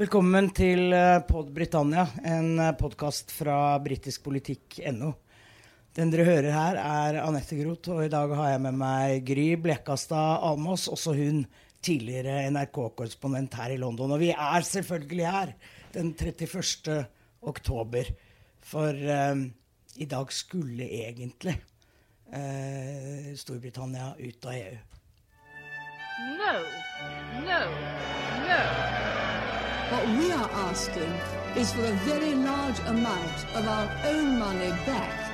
Velkommen til eh, Pod Britannia, en eh, podkast fra britiskpolitikk.no. Den dere hører her, er Anette Groth, og i dag har jeg med meg Gry Blekastad Almås, også hun tidligere NRK-korrespondent her i London. Og vi er selvfølgelig her den 31. oktober, for um, i dag skulle egentlig uh, Storbritannia ut av EU. No, no, no. What we are asking is for a very large amount of our own money back.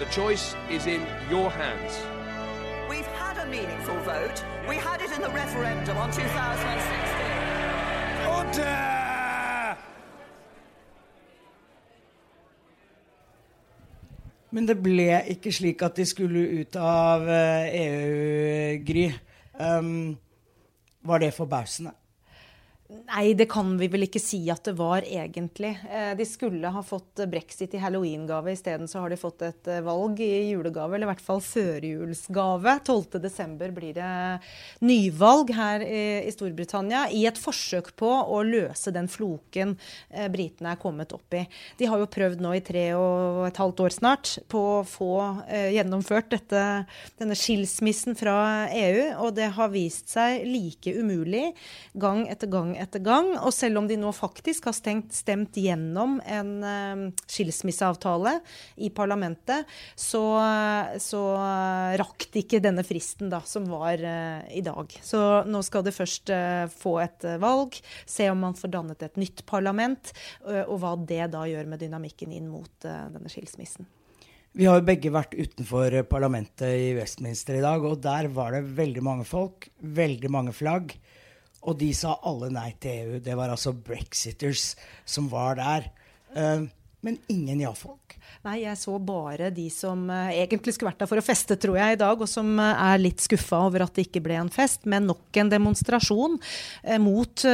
The choice is in your hands. We've had a meaningful vote. We had it in the referendum on 2016. Order! Men det ble ikke slik at de skulle ut av EU, Gry. Um, var det forbausende? Nei, det kan vi vel ikke si at det var egentlig. Eh, de skulle ha fått brexit i halloween-gave, isteden så har de fått et eh, valg i julegave, eller i hvert fall førjulsgave. 12.12. blir det nyvalg her i Storbritannia i et forsøk på å løse den floken eh, britene er kommet opp i. De har jo prøvd nå i tre og et halvt år snart på å få gjennomført dette, denne skilsmissen fra EU, og det har vist seg like umulig gang etter gang etter gang. Og selv om de nå faktisk har stengt, stemt gjennom en uh, skilsmisseavtale i parlamentet, så, så uh, rakk de ikke denne fristen da, som var uh, i dag. Så nå skal de først få et valg, se om man får dannet et nytt parlament, og hva det da gjør med dynamikken inn mot denne skilsmissen. Vi har jo begge vært utenfor parlamentet i Westminster i dag, og der var det veldig mange folk, veldig mange flagg. Og de sa alle nei til EU. Det var altså brexiters som var der. Uh, men ingen ja-folk. Nei, jeg så bare de som uh, egentlig skulle vært der for å feste, tror jeg, i dag, og som uh, er litt skuffa over at det ikke ble en fest, men nok en demonstrasjon uh, mot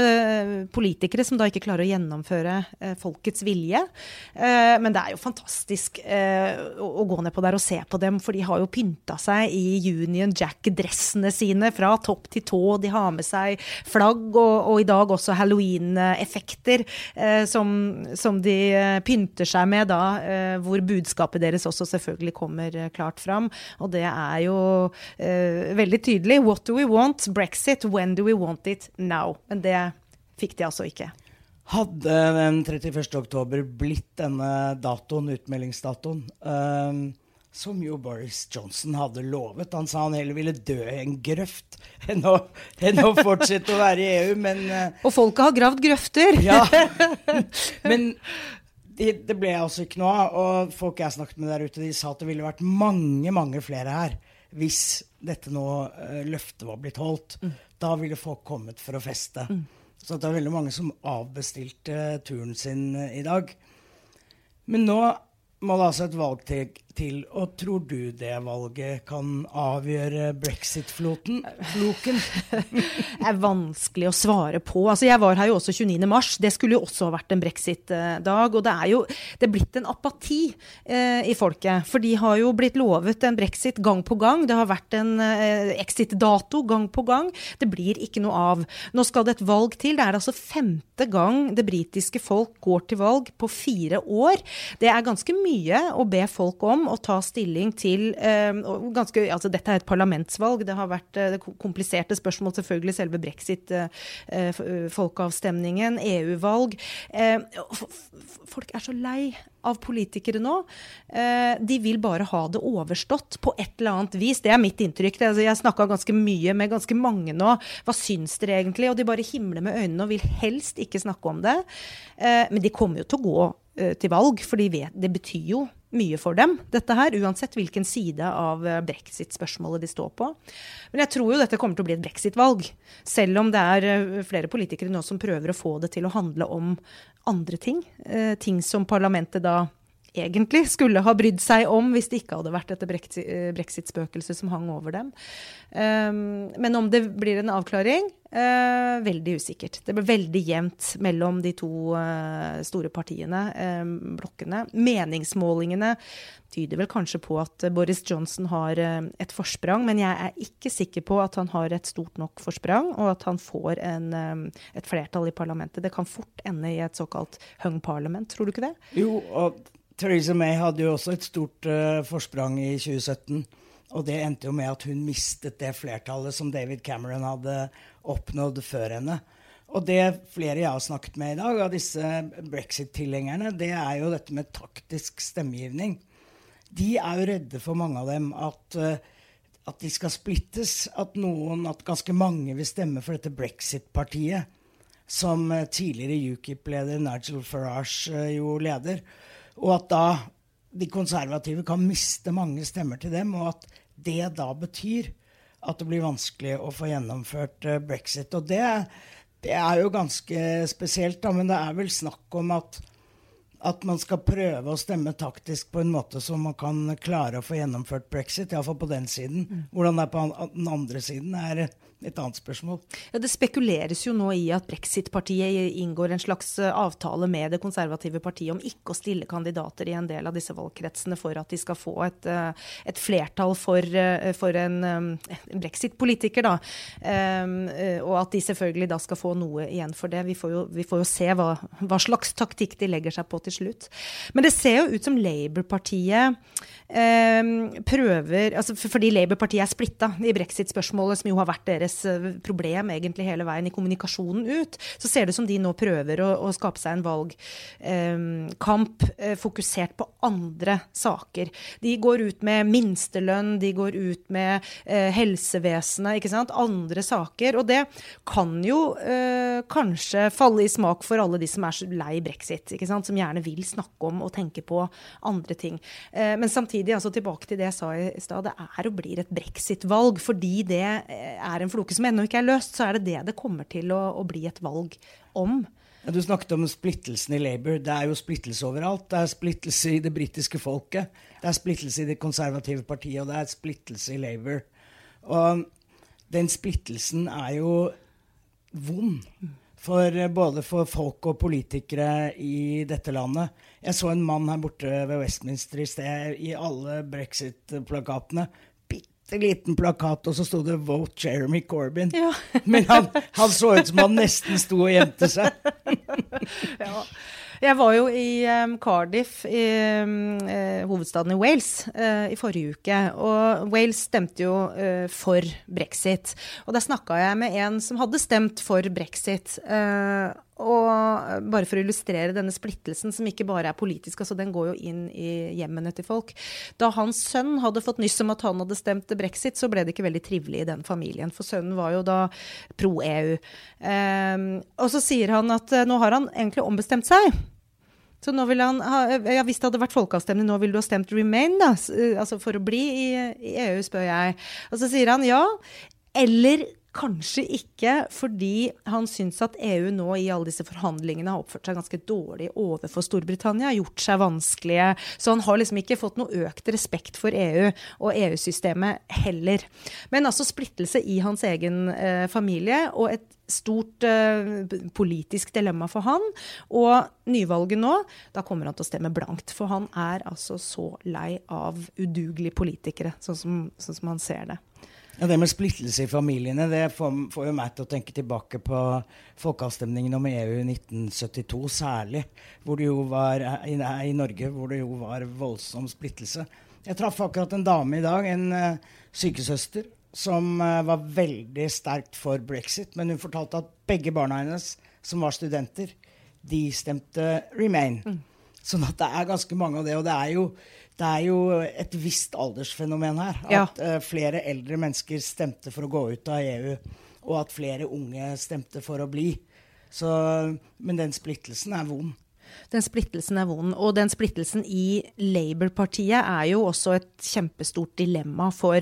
politikere som da ikke klarer å gjennomføre folkets vilje. men det er jo fantastisk å, gå ned på der og se på dem, for de har jo pynta seg i Union Jack-dressene sine fra topp til tå. De har med seg flagg, og, og i dag også halloween-effekter som, som de pynter kvitter seg med da, eh, hvor budskapet deres også selvfølgelig kommer eh, klart fram. Og det er jo eh, veldig tydelig. What do we want? Brexit. When do we want it? Now. Men det fikk de altså ikke. Hadde den 31. oktober blitt denne datoen, utmeldingsdatoen, um, som jo Boris Johnson hadde lovet. Han sa han heller ville dø i en grøft enn å, enn å fortsette å være i EU, men Og folket har gravd grøfter! ja. Men det, det ble altså ikke noe av. Og folk jeg snakket med der ute, de sa at det ville vært mange, mange flere her hvis dette nå uh, løftet var blitt holdt. Mm. Da ville folk kommet for å feste. Mm. Så det er veldig mange som avbestilte turen sin uh, i dag. Men nå må det altså et valg til. Og tror du det valget kan avgjøre brexit-floken? det er vanskelig å svare på. Altså, jeg var her jo også 29. mars. Det skulle jo også vært en brexit-dag. Og det er jo det er blitt en apati eh, i folket. For de har jo blitt lovet en brexit gang på gang. Det har vært en eh, exit-dato gang på gang. Det blir ikke noe av. Nå skal det et valg til. Det er altså femte gang det britiske folk går til valg på fire år. Det er ganske mye å be folk om å ta stilling til eh, ganske, altså Dette er et parlamentsvalg. Det har vært eh, kompliserte spørsmål, selvfølgelig. Selve brexit, eh, EU-valg. Folk er så lei av politikere nå. De vil bare ha det overstått på et eller annet vis. Det er mitt inntrykk. Altså, jeg snakka ganske mye med ganske mange nå. Hva syns dere egentlig? Og de bare himler med øynene og vil helst ikke snakke om det. Men de kommer jo til å gå til valg, for de vet, det betyr jo mye for dem, dette her, uansett hvilken side av eh, brexit-spørsmålet de står på. Men jeg tror jo dette kommer til å bli et brexit-valg, selv om det er eh, flere politikere nå som prøver å få det til å handle om andre ting. Eh, ting som parlamentet da egentlig skulle ha brydd seg om hvis det ikke hadde vært dette eh, brexit-spøkelset som hang over dem. Um, men om det blir en avklaring, eh, veldig usikkert. Det blir veldig jevnt mellom de to eh, store partiene, eh, blokkene. Meningsmålingene tyder vel kanskje på at Boris Johnson har et forsprang, men jeg er ikke sikker på at han har et stort nok forsprang, og at han får en, et flertall i parlamentet. Det kan fort ende i et såkalt hung parliament, tror du ikke det? Jo, og Theresa May hadde jo også et stort uh, forsprang i 2017. Og det endte jo med at hun mistet det flertallet som David Cameron hadde oppnådd før henne. Og det flere jeg har snakket med i dag, av disse brexit-tilhengerne, det er jo dette med taktisk stemmegivning. De er jo redde for mange av dem at, eh, at de skal splittes. At noen, at ganske mange vil stemme for dette brexit-partiet. Som eh, tidligere UKIP-leder Nigel Farage jo leder. Og at da de konservative kan miste mange stemmer til dem, og at det da betyr at det blir vanskelig å få gjennomført eh, brexit. Og det, det er jo ganske spesielt, da, men det er vel snakk om at, at man skal prøve å stemme taktisk på en måte som man kan klare å få gjennomført brexit. Iallfall på den siden. Hvordan det er på den andre siden, er et annet spørsmål. Ja, Det spekuleres jo nå i at Brexit-partiet inngår en slags eh, avtale med det konservative partiet om ikke å stille kandidater i en del av disse valgkretsene for at de skal få et, eh, et flertall for, eh, for en, en brexit-politiker. da. Um, eh, og at de selvfølgelig da skal få noe igjen for det. Vi får jo, vi får jo se hva, hva slags taktikk de legger seg på til slutt. Men det ser jo ut som Labour-partiet prøver altså Fordi Labour-partiet er splitta i brexit-spørsmålet, som jo har vært deres eh, problem egentlig hele veien i kommunikasjonen ut, så ser det ut som de nå prøver å, å skape seg en valgkamp eh, fokusert på andre saker. De går ut med minstelønn, de går ut med eh, helsevesenet, ikke sant? andre saker. Og det kan jo eh, kanskje falle i smak for alle de som er så lei brexit, ikke sant? som gjerne vil snakke om og tenke på andre ting. Men samtidig, altså tilbake til det jeg sa i stad, det er og blir et brexit-valg. Fordi det eh, er en floke som ennå ikke er løst, så er det det det kommer til å, å bli et valg om. Ja, du snakket om splittelsen i Labour. Det er jo splittelse overalt. Det er splittelse i det britiske folket. Det er splittelse i det konservative partiet, og det er splittelse i Labour. Og den splittelsen er jo vond. For eh, både for folk og politikere i dette landet. Jeg så en mann her borte ved Westminster i sted i alle brexit-plakatene. Bitte liten plakat, og så sto det 'Vote Jeremy Corbyn'. Ja. Men han, han så ut som han nesten sto og gjemte seg. Ja. Jeg var jo i um, Cardiff, i um, hovedstaden i Wales, eh, i forrige uke. Og Wales stemte jo eh, for brexit. Og der snakka jeg med en som hadde stemt for brexit. Eh, og bare for å illustrere denne splittelsen, som ikke bare er politisk, altså den går jo inn i hjemmene til folk. Da hans sønn hadde fått nyss om at han hadde stemt brexit, så ble det ikke veldig trivelig i den familien. For sønnen var jo da pro-EU. Um, og så sier han at nå har han egentlig ombestemt seg. Så nå vil han ha, ja, Hvis det hadde vært folkeavstemning, nå ville du ha stemt Remain, da? Eh, Altså for å bli i, i EU, spør jeg. Og så sier han ja. Eller kanskje ikke, fordi han syns at EU nå i alle disse forhandlingene har oppført seg ganske dårlig overfor Storbritannia, gjort seg vanskelige. Så han har liksom ikke fått noe økt respekt for EU og EU-systemet heller. Men altså splittelse i hans egen eh, familie og et stort eh, politisk dilemma for han. Og nyvalget nå, da kommer han til å stemme blankt. For han er altså så lei av udugelige politikere, sånn som, sånn som han ser det. Ja, Det med splittelse i familiene det får, får jo meg til å tenke tilbake på folkeavstemningen om EU i 1972 særlig. Hvor det jo var i, i Norge hvor det jo var voldsom splittelse. Jeg traff akkurat en dame i dag, en uh, sykesøster, som uh, var veldig sterkt for brexit. Men hun fortalte at begge barna hennes, som var studenter, de stemte remain. Sånn at det er ganske mange av det. Og det er jo, det er jo et visst aldersfenomen her. At Ja. eh, flere eldre mennesker stemte for å gå ut av EU, og at flere unge stemte for å bli. Så, men den splittelsen er vond. Den splittelsen er vond. Og den splittelsen i Labour-partiet er jo også et kjempestort dilemma for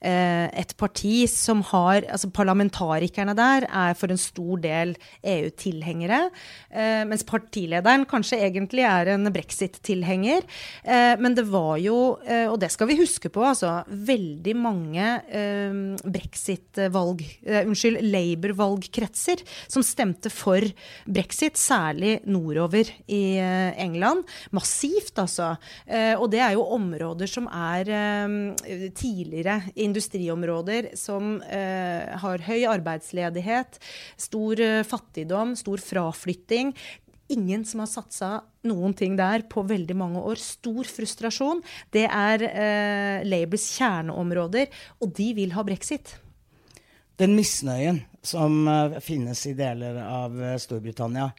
et parti som har Altså parlamentarikerne der er for en stor del EU-tilhengere, eh, mens partilederen kanskje egentlig er en brexit-tilhenger. Eh, men det var jo, eh, og det skal vi huske på, altså veldig mange eh, brexit-valg eh, Unnskyld, Labour-valgkretser som stemte for brexit, særlig nordover i eh, England. Massivt, altså. Eh, og det er jo områder som er tidligere tidligere industriområder som eh, har høy arbeidsledighet, stor eh, fattigdom, stor fraflytting. Ingen som har satsa noen ting der på veldig mange år. Stor frustrasjon. Det er eh, Labours kjerneområder, og de vil ha brexit. Den misnøyen som eh, finnes i deler av Storbritannia,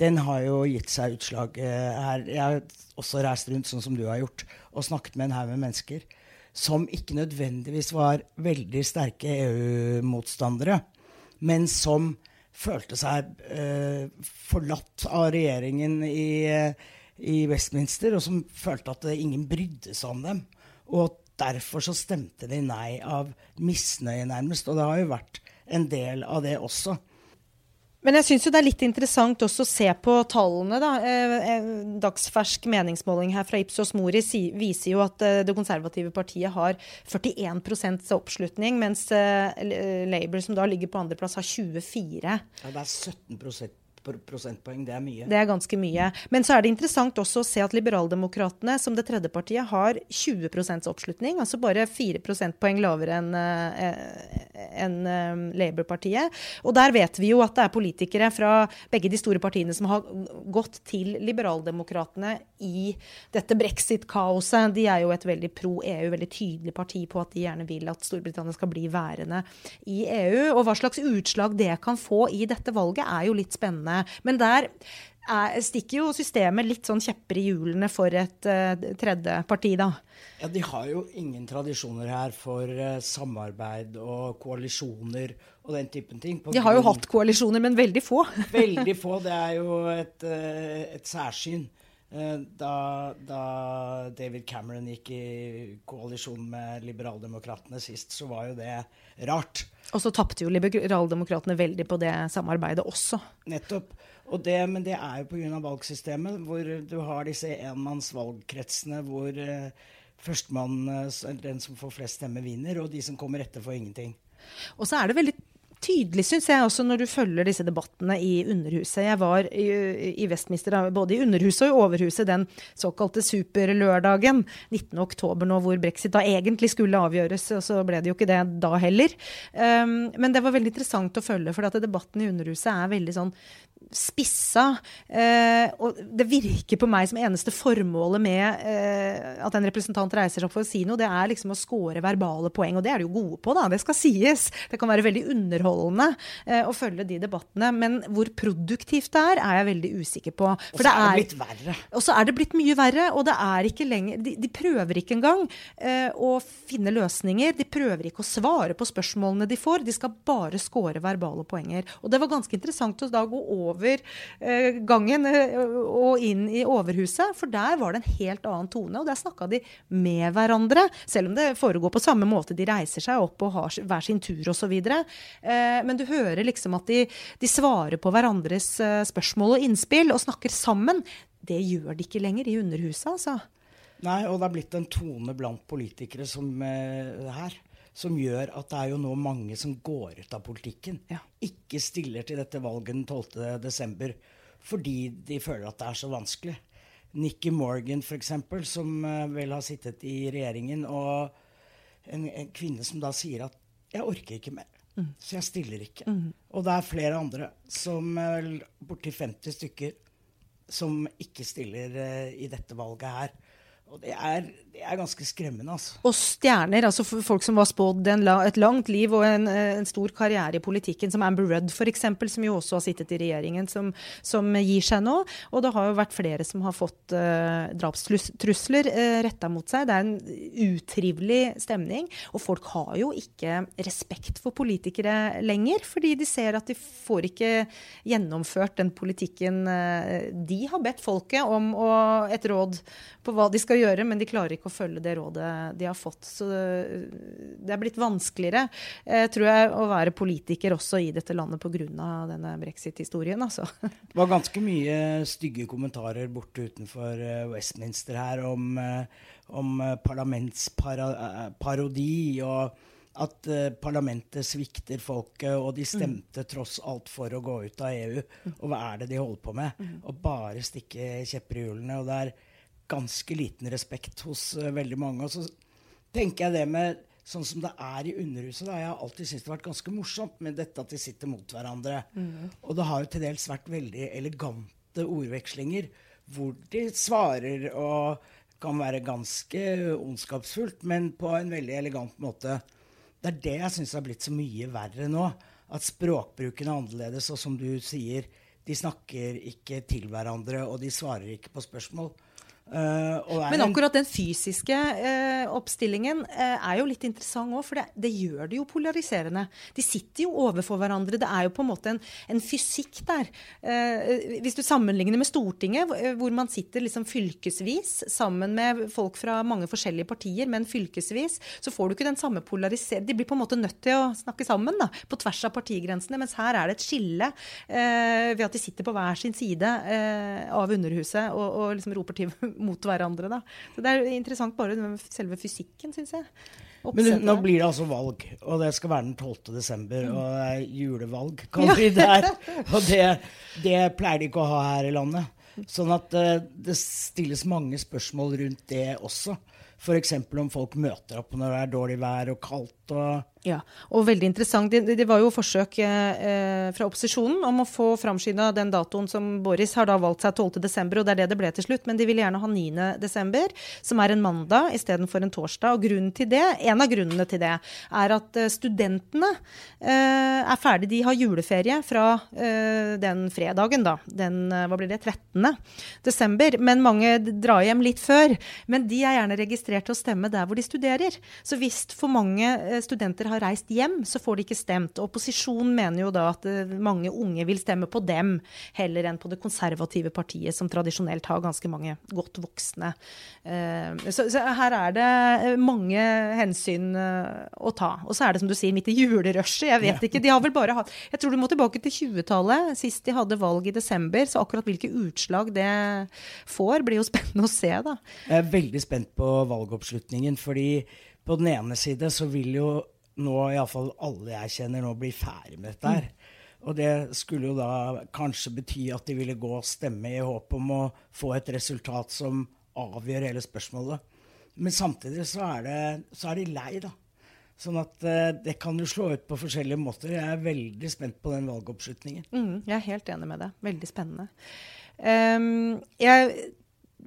den har jo gitt seg utslag her. Jeg har også reist rundt sånn som du har gjort, og snakket med en haug med mennesker som ikke nødvendigvis var veldig sterke EU-motstandere, men som følte seg eh, forlatt av regjeringen i, i Westminster, og som følte at ingen brydde seg om dem. Og derfor så stemte de nei av misnøye, nærmest. Og det har jo vært en del av det også. Men jeg syns det er litt interessant også å se på tallene. da. Eh, dagsfersk meningsmåling her fra Ipsos Mori viser jo at eh, det konservative partiet har 41% oppslutning, mens eh, Labour, som da ligger på andreplass, har 24 Ja, det er 17 prosentpoeng. Det er mye. Det er ganske mye. Men så er det interessant også å se at Liberaldemokratene, som det tredje partiet, har 20% oppslutning. Altså bare 4 prosentpoeng lavere enn eh, enn, eh, Labour-partiet. Og der vet vi jo at det er politikere fra begge de store partiene som har gått til Liberaldemokratene i dette brexit-kaoset. De er jo et veldig pro-EU, veldig tydelig parti på at de gjerne vil at Storbritannia skal bli værende i EU. Og hva slags utslag det kan få i dette valget, er jo litt spennende. Men der er, stikker jo systemet litt sånn kjepper i hjulene for et uh, tredje parti, da. Ja, De har jo ingen tradisjoner her for uh, samarbeid og koalisjoner og den typen ting. De har jo hatt koalisjoner, men veldig få. Veldig få. Det er jo et, uh, et særsyn. Da, da David Cameron gikk i koalisjon med Liberaldemokratene sist, så var jo det rart. Og så tapte jo Liberaldemokratene veldig på det samarbeidet også. Nettopp. Og det, men det er jo pga. valgsystemet, hvor du har disse enmannsvalgkretsene hvor eh, førstemann, eh, den som får flest stemmer, vinner, og de som kommer etter, får ingenting. Og så er det veldig tydelig, syns jeg, også når du følger disse debattene i Underhuset. Jeg var i, i Westminster, både i Underhuset og i Overhuset den såkalte superlørdagen 19.10 nå, hvor brexit da egentlig skulle avgjøres, og så ble det jo ikke det da heller. Um, men det var veldig interessant å følge, for at debatten i Underhuset er veldig sånn spissa. Eh, og det virker på meg som eneste formålet med eh, at en representant reiser seg opp for å si noe, det er liksom å score verbale poeng. Og det er de jo gode på, da. Det skal sies. Det kan være veldig underholdende eh, å følge de debattene. Men hvor produktivt det er, er jeg veldig usikker på. Og så er det blitt verre. og så er det blitt mye verre, og det er ikke lenger De, de prøver ikke engang eh, å finne løsninger. De prøver ikke å svare på spørsmålene de får. De skal bare score verbale poenger. Og det var ganske interessant å da gå over eh, gangen eh, og inn i Overhuset, for der var det en helt annen tone. Og der snakka de med hverandre, selv om det foregår på samme måte. De reiser seg opp og har hver sin tur osv. Eh, men du hører liksom at de, de svarer på hverandres spørsmål og innspill og snakker sammen. Det gjør de ikke lenger i Underhuset, altså. Nei, og det er blitt en tone blant politikere som, eh, her som gjør at det er jo nå mange som går ut av politikken. Ja. Ikke stiller til dette valget den 12. desember fordi de føler at det er så vanskelig. Nikki Morgan, f.eks., som eh, vel har sittet i regjeringen, og en, en kvinne som da sier at 'jeg orker ikke mer'. Så jeg stiller ikke. Og det er flere andre, som eh, borti 50 stykker, som ikke stiller uh, i dette valget her. Og det er, det er ganske skremmende, altså. Og stjerner, altså folk som var spådd et langt liv og en, eh, en stor karriere i politikken, som Amber Rudd f.eks., som jo også har sittet i regjeringen, som, som gir seg nå. Og det har jo vært flere som har fått uh, drapstrusler uh, retta mot seg. Det er en utrivelig stemning. Og folk har jo ikke respekt for politikere lenger, fordi de ser at de får ikke gjennomført den politikken uh, de har bedt folket om å, et råd på hva de skal gjøre, men de klarer ikke å følge det rådet de har fått. Så det, det er blitt vanskeligere, eh, tror jeg, å være politiker også i dette landet pga. denne brexit-historien. Altså. Det var ganske mye stygge kommentarer borte utenfor eh, Westminster her om, eh, om eh, parlamentsparodi og at eh, parlamentet svikter folket, og de stemte tross alt for å gå ut av EU. Og hva er det de holder på med? Å bare stikke kjepper i hjulene. Og det er ganske liten respekt hos uh, veldig mange. Og så tenker jeg det med sånn som det er i Underhuset. da, Jeg har alltid syntes det har vært ganske morsomt med dette at de sitter mot hverandre. Og det har jo til dels vært veldig elegante ordvekslinger hvor de svarer og kan være ganske ondskapsfullt, men på en veldig elegant måte. Det er det jeg syns har blitt så mye verre nå. At språkbruken er annerledes, og som du sier, de snakker ikke til hverandre, og de svarer ikke på spørsmål. Eh, Men akkurat den fysiske eh, oppstillingen eh, er jo litt interessant òg, for det, det gjør det jo polariserende. De sitter jo overfor hverandre. Det er jo på en måte en, en fysikk der. Hvis du sammenligner med Stortinget, hvor- man sitter liksom fylkesvis sammen med folk fra mange forskjellige partier, men fylkesvis, så får du ikke den samme polariseringen. De blir på en måte nødt til å snakke sammen da, på tvers av partigrensene, mens her er det et skille ved at de sitter på hver sin side av Underhuset og, og liksom roper til mot hverandre. Da. Så det er interessant bare med selve fysikken, syns jeg. Men Oppsettet nå blir det altså valg, og det skal være den 12. desember. Og det er julevalg, kan de det her. Og det, det pleier de ikke å ha her i landet. Sånn at uh, det stilles mange spørsmål rundt det også. F.eks. om folk møter opp når det er dårlig vær og kaldt. og Ja, og veldig interessant. Det, det var jo forsøk eh, fra opposisjonen om å få framskynda den datoen som Boris har da valgt seg 12.12., og det er det det ble til slutt. Men de ville gjerne ha 9.12., som er en mandag istedenfor en torsdag. Og grunnen til det, en av grunnene til det er at eh, studentene eh, er ferdig. De har juleferie fra eh, den fredagen, da. Den, eh, hva blir det, 13. desember. Men mange drar hjem litt før. Men de er gjerne registrert til å stemme der hvor de studerer. Så hvis for mange eh, studenter har reist hjem, så får de ikke stemt. Opposisjonen mener jo da at eh, mange unge vil stemme på dem heller enn på det konservative partiet, som tradisjonelt har ganske mange godt voksne. Eh, Så, så her er det eh, mange hensyn å ta. Og så er det som du sier, midt i julerushet. Jeg vet ikke. De har vel bare hatt Jeg tror du må tilbake til 20-tallet, sist de hadde valg i desember. Så akkurat hvilke utslag det får, blir jo spennende å se, da. Jeg er veldig spent på valgoppslutningen, fordi på den ene side så vil jo nå iallfall alle jeg kjenner nå blir ferdig med dette her. Og det skulle jo da kanskje bety at de ville gå og stemme i håp om å få et resultat som avgjør hele spørsmålet. Men samtidig så er, det, så er de lei, da. Sånn at eh, det kan jo slå ut på forskjellige måter. Jeg er veldig spent på den valgoppslutningen. Mm, jeg er helt enig med deg. Veldig spennende. Um, jeg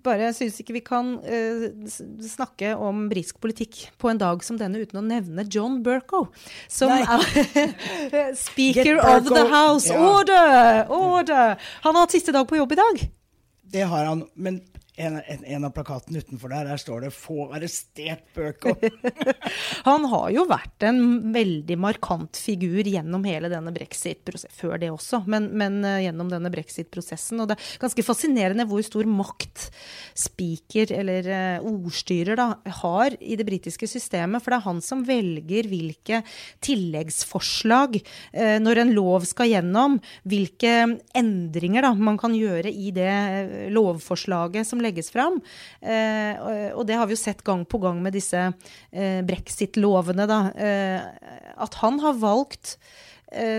bare syns ikke vi kan uh, snakke om britisk politikk på en dag som denne uten å nevne John Burko, som Nei. er Speaker of the House. Ja. Order! Order! Han har hatt siste dag på jobb i dag. Det har han, men en, en, en av plakatene utenfor der, der står det 'Få arrestert Burko'. Han har jo vært en veldig markant figur gjennom hele denne brexit-prosessen, før det også, men, men eh, gjennom denne brexit-prosessen. Og det er ganske fascinerende hvor stor makt speaker, eller uh, ordstyrer, da, har i det britiske systemet. For det er han som velger hvilke tilleggsforslag uh, når en lov skal gjennom, hvilke endringer da, man kan gjøre i det lovforslaget som legges fram. Eh, og- det har vi jo sett gang på gang med disse eh, brexit-lovene, da. Eh, at han har valgt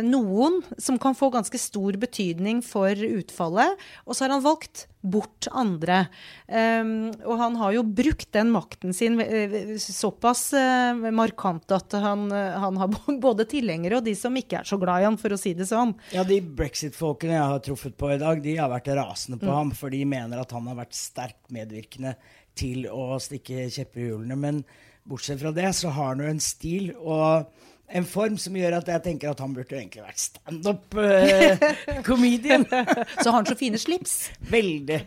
noen som kan få ganske stor betydning for utfallet, og så har han valgt bort andre. Um, og han har jo brukt den makten sin eh, såpass eh, markant at han, eh, han har både tilhengere og de som ikke er så glad i han, for å si det sånn. Ja, De brexit-folkene jeg har truffet på i dag, de har vært rasende på ham, for de mener at han har vært sterkt medvirkende til å stikke kjepper i hjulene. Men bortsett fra det, så har han jo en stil og en form som gjør at jeg tenker at han burde egentlig vært standup-comedian. Så har han så fine slips. Veldig.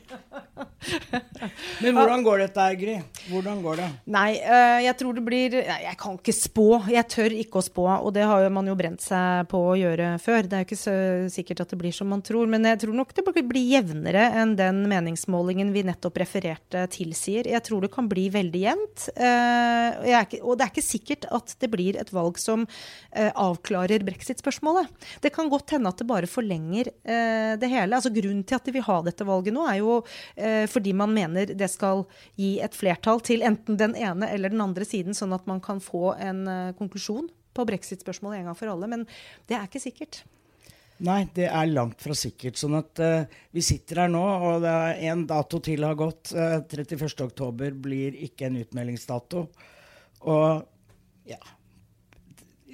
Men hvordan går dette, Gry? Hvordan går det? Nei, uh, jeg tror det blir nei, Jeg kan ikke spå. Jeg tør ikke å spå, og det har man jo brent seg på å gjøre før. Det er jo ikke så sikkert at det blir som man tror, men jeg tror nok det blir jevnere enn den meningsmålingen vi nettopp refererte tilsier. Jeg tror det kan bli veldig jevnt. Uh, jeg er ikke- og det er ikke sikkert at det blir et valg som øh, avklarer brexit-spørsmålet. Det kan godt hende at det bare forlenger eh, det hele. Altså Grunnen til at de vil ha dette valget nå, er jo eh, fordi man mener det skal gi et flertall til enten den ene eller den andre siden, sånn at man kan få en øh, konklusjon på brexit-spørsmålet en gang for alle. Men det er ikke sikkert. Nei, det er langt fra sikkert. Sånn at uh, vi sitter her nå, og det er én dato til har gått. Uh, 31.10 blir ikke en utmeldingsdato. Og ja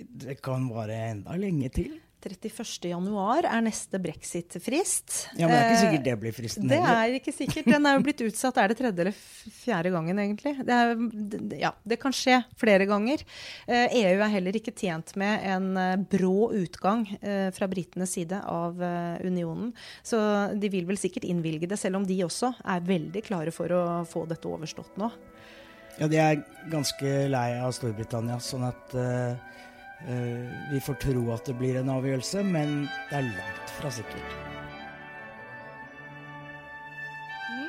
Det kan vare enda lenge til. 31.1 er neste brexit-frist. Ja, Men det er ikke Eh, sikkert det blir fristen heller. Det er ikke sikkert. Den er jo blitt utsatt. Er det tredje eller fjerde gangen, egentlig? Det, er, ja, det kan skje flere ganger. Eh, EU er heller ikke tjent med en eh, brå utgang eh, fra britenes side av eh, unionen. Så de vil vel sikkert innvilge det, selv om de også er veldig klare for å få dette overstått nå. Ja, de er ganske lei av Storbritannia, sånn at eh, eh, vi får tro at det blir en avgjørelse, men det er langt fra sikkert.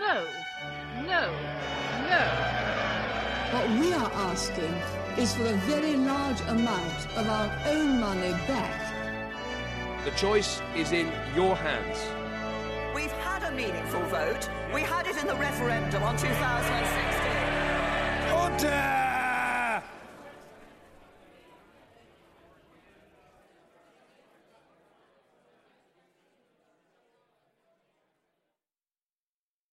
No, no, no. What we are asking is for a very large amount of our own money back. The choice is in your hands. We've had a meaningful vote. We had it in the referendum on 2016. Order!